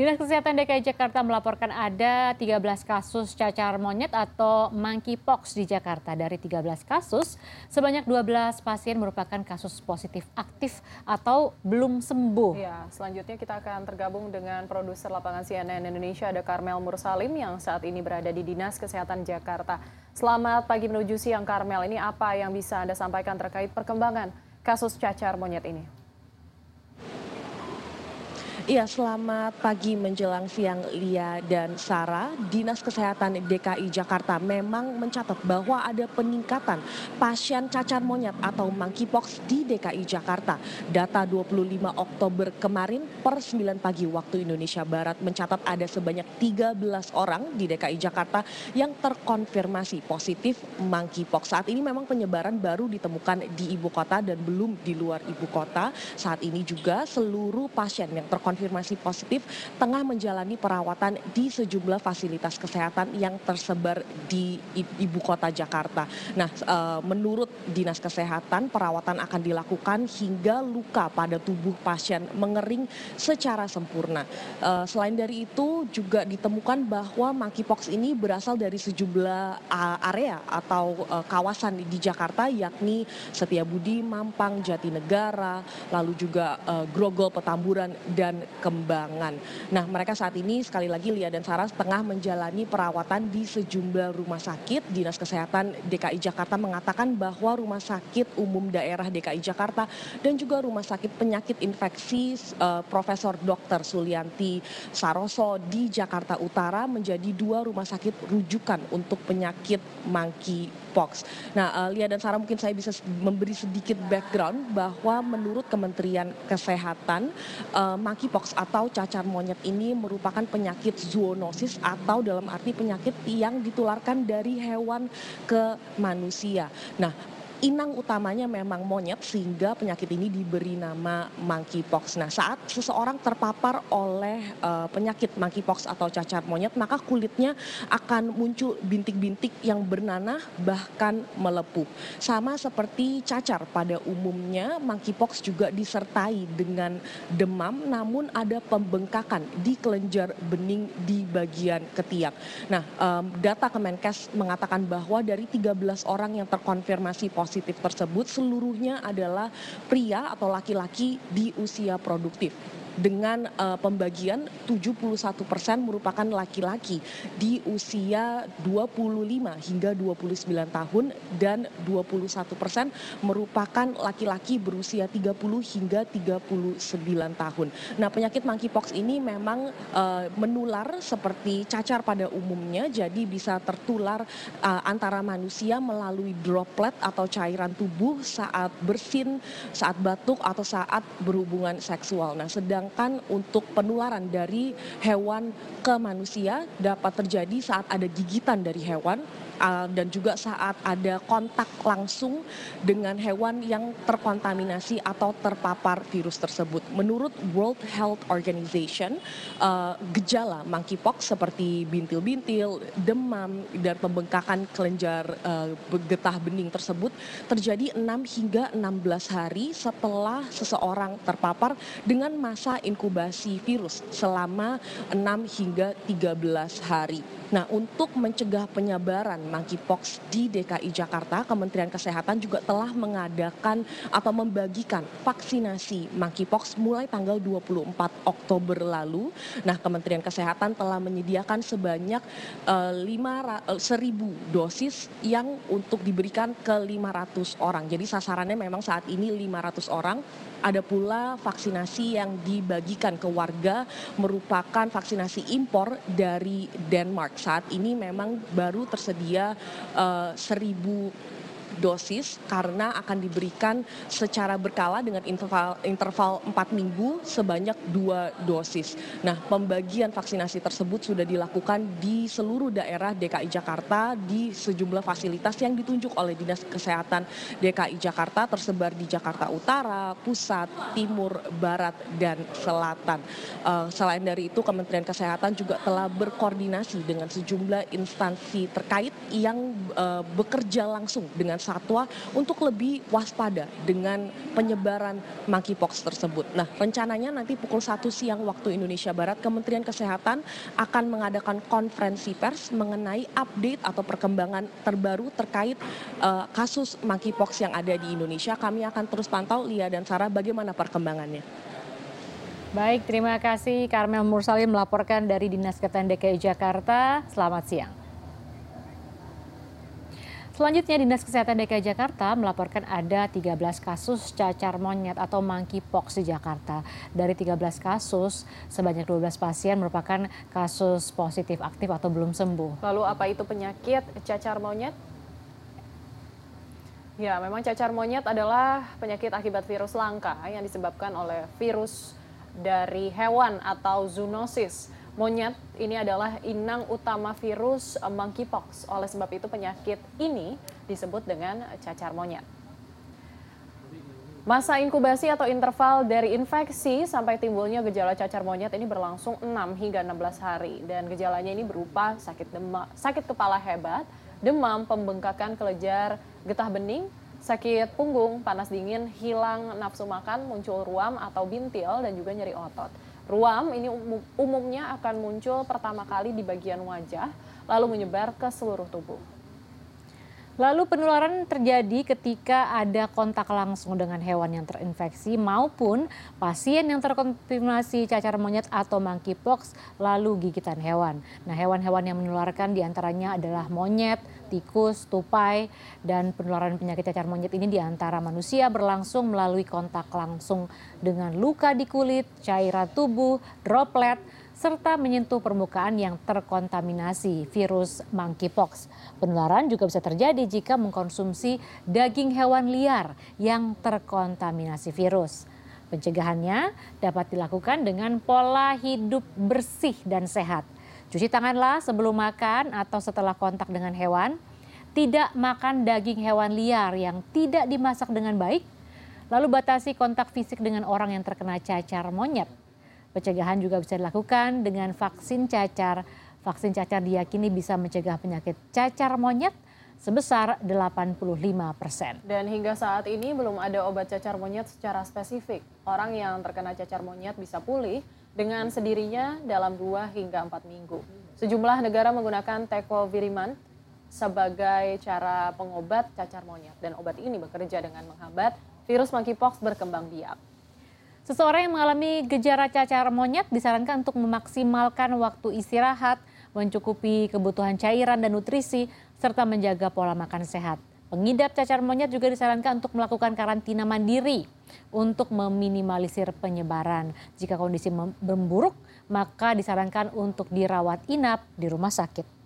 Dinas Kesehatan DKI Jakarta melaporkan ada 13 kasus cacar monyet atau monkeypox di Jakarta. Dari 13 kasus, sebanyak 12 pasien merupakan kasus positif aktif atau belum sembuh. Ya, selanjutnya kita akan tergabung dengan produser lapangan CNN Indonesia ada Karmel Mursalim yang saat ini berada di Dinas Kesehatan Jakarta. Selamat pagi menuju siang Karmel. Ini apa yang bisa Anda sampaikan terkait perkembangan kasus cacar monyet ini? Iya, selamat pagi menjelang siang Lia dan Sarah. Dinas Kesehatan DKI Jakarta memang mencatat bahwa ada peningkatan pasien cacar monyet atau monkeypox di DKI Jakarta. Data 25 Oktober kemarin per 9 pagi waktu Indonesia Barat mencatat ada sebanyak 13 orang di DKI Jakarta yang terkonfirmasi positif monkeypox. Saat ini memang penyebaran baru ditemukan di ibu kota dan belum di luar ibu kota. Saat ini juga seluruh pasien yang terkonfirmasi terkonfirmasi positif tengah menjalani perawatan di sejumlah fasilitas kesehatan yang tersebar di ibu kota Jakarta. Nah, eh, menurut Dinas Kesehatan, perawatan akan dilakukan hingga luka pada tubuh pasien mengering secara sempurna. Eh, selain dari itu, juga ditemukan bahwa monkeypox ini berasal dari sejumlah area atau eh, kawasan di Jakarta, yakni Setiabudi, Mampang, Jatinegara, lalu juga Grogol, Petamburan, dan Kembangan. Nah, mereka saat ini sekali lagi Lia dan Sarah tengah menjalani perawatan di sejumlah rumah sakit. Dinas Kesehatan DKI Jakarta mengatakan bahwa rumah sakit umum daerah DKI Jakarta dan juga rumah sakit penyakit infeksi uh, Profesor Dr. Sulianti Saroso di Jakarta Utara menjadi dua rumah sakit rujukan untuk penyakit monkeypox. Nah, uh, Lia dan Sarah mungkin saya bisa memberi sedikit background bahwa menurut Kementerian Kesehatan uh, monkeypox monkeypox atau cacar monyet ini merupakan penyakit zoonosis atau dalam arti penyakit yang ditularkan dari hewan ke manusia. Nah, inang utamanya memang monyet sehingga penyakit ini diberi nama monkeypox. Nah, saat seseorang terpapar oleh uh, penyakit monkeypox atau cacar monyet, maka kulitnya akan muncul bintik-bintik yang bernanah bahkan melepuh. Sama seperti cacar pada umumnya, monkeypox juga disertai dengan demam namun ada pembengkakan di kelenjar bening di bagian ketiak. Nah, um, data Kemenkes mengatakan bahwa dari 13 orang yang terkonfirmasi positif positif tersebut seluruhnya adalah pria atau laki-laki di usia produktif dengan uh, pembagian 71 persen merupakan laki-laki di usia 25 hingga 29 tahun dan 21 persen merupakan laki-laki berusia 30 hingga 39 tahun. Nah penyakit monkeypox ini memang uh, menular seperti cacar pada umumnya jadi bisa tertular uh, antara manusia melalui droplet atau cairan tubuh saat bersin, saat batuk atau saat berhubungan seksual. Nah, sedangkan untuk penularan dari hewan ke manusia dapat terjadi saat ada gigitan dari hewan uh, dan juga saat ada kontak langsung dengan hewan yang terkontaminasi atau terpapar virus tersebut. Menurut World Health Organization, uh, gejala monkeypox seperti bintil-bintil, demam, dan pembengkakan kelenjar uh, getah bening tersebut terjadi 6 hingga 16 hari setelah seseorang terpapar dengan masa inkubasi virus selama 6 hingga 13 hari. Nah, untuk mencegah penyebaran monkeypox di DKI Jakarta, Kementerian Kesehatan juga telah mengadakan atau membagikan vaksinasi monkeypox mulai tanggal 24 Oktober lalu. Nah, Kementerian Kesehatan telah menyediakan sebanyak uh, 5, 1000 dosis yang untuk diberikan ke 500 orang. Jadi sasarannya memang saat ini 500 orang. Ada pula vaksinasi yang dibagikan ke warga merupakan vaksinasi impor dari Denmark. Saat ini memang baru tersedia uh, seribu dosis karena akan diberikan secara berkala dengan interval interval 4 minggu sebanyak dua dosis. Nah, pembagian vaksinasi tersebut sudah dilakukan di seluruh daerah DKI Jakarta di sejumlah fasilitas yang ditunjuk oleh Dinas Kesehatan DKI Jakarta tersebar di Jakarta Utara, Pusat, Timur, Barat, dan Selatan. Uh, selain dari itu, Kementerian Kesehatan juga telah berkoordinasi dengan sejumlah instansi terkait yang uh, bekerja langsung dengan satwa untuk lebih waspada dengan penyebaran monkeypox tersebut. Nah, rencananya nanti pukul 1 siang waktu Indonesia Barat, Kementerian Kesehatan akan mengadakan konferensi pers mengenai update atau perkembangan terbaru terkait uh, kasus monkeypox yang ada di Indonesia. Kami akan terus pantau Lia dan Sarah bagaimana perkembangannya. Baik, terima kasih Karmel Mursalim melaporkan dari Dinas Kesehatan DKI Jakarta. Selamat siang. Selanjutnya Dinas Kesehatan DKI Jakarta melaporkan ada 13 kasus cacar monyet atau monkeypox di Jakarta. Dari 13 kasus, sebanyak 12 pasien merupakan kasus positif aktif atau belum sembuh. Lalu apa itu penyakit cacar monyet? Ya, memang cacar monyet adalah penyakit akibat virus langka yang disebabkan oleh virus dari hewan atau zoonosis. Monyet ini adalah inang utama virus eh, monkeypox. Oleh sebab itu penyakit ini disebut dengan cacar monyet. Masa inkubasi atau interval dari infeksi sampai timbulnya gejala cacar monyet ini berlangsung 6 hingga 16 hari dan gejalanya ini berupa sakit demam, sakit kepala hebat, demam, pembengkakan kelejar, getah bening, sakit punggung, panas dingin, hilang nafsu makan, muncul ruam atau bintil dan juga nyeri otot. Ruam ini umumnya akan muncul pertama kali di bagian wajah, lalu menyebar ke seluruh tubuh. Lalu penularan terjadi ketika ada kontak langsung dengan hewan yang terinfeksi maupun pasien yang terkonfirmasi cacar monyet atau monkeypox lalu gigitan hewan. Nah hewan-hewan yang menularkan di antaranya adalah monyet, tikus, tupai, dan penularan penyakit cacar monyet ini di antara manusia berlangsung melalui kontak langsung dengan luka di kulit, cairan tubuh, droplet, serta menyentuh permukaan yang terkontaminasi virus monkeypox. Penularan juga bisa terjadi jika mengkonsumsi daging hewan liar yang terkontaminasi virus. Pencegahannya dapat dilakukan dengan pola hidup bersih dan sehat. Cuci tanganlah sebelum makan atau setelah kontak dengan hewan. Tidak makan daging hewan liar yang tidak dimasak dengan baik. Lalu batasi kontak fisik dengan orang yang terkena cacar monyet Pencegahan juga bisa dilakukan dengan vaksin cacar. Vaksin cacar diyakini bisa mencegah penyakit cacar monyet sebesar 85 persen. Dan hingga saat ini belum ada obat cacar monyet secara spesifik. Orang yang terkena cacar monyet bisa pulih dengan sendirinya dalam 2 hingga 4 minggu. Sejumlah negara menggunakan tecoviriman sebagai cara pengobat cacar monyet dan obat ini bekerja dengan menghambat virus monkeypox berkembang biak. Seseorang yang mengalami gejala cacar monyet disarankan untuk memaksimalkan waktu istirahat, mencukupi kebutuhan cairan dan nutrisi, serta menjaga pola makan sehat. Pengidap cacar monyet juga disarankan untuk melakukan karantina mandiri untuk meminimalisir penyebaran. Jika kondisi memburuk, maka disarankan untuk dirawat inap di rumah sakit.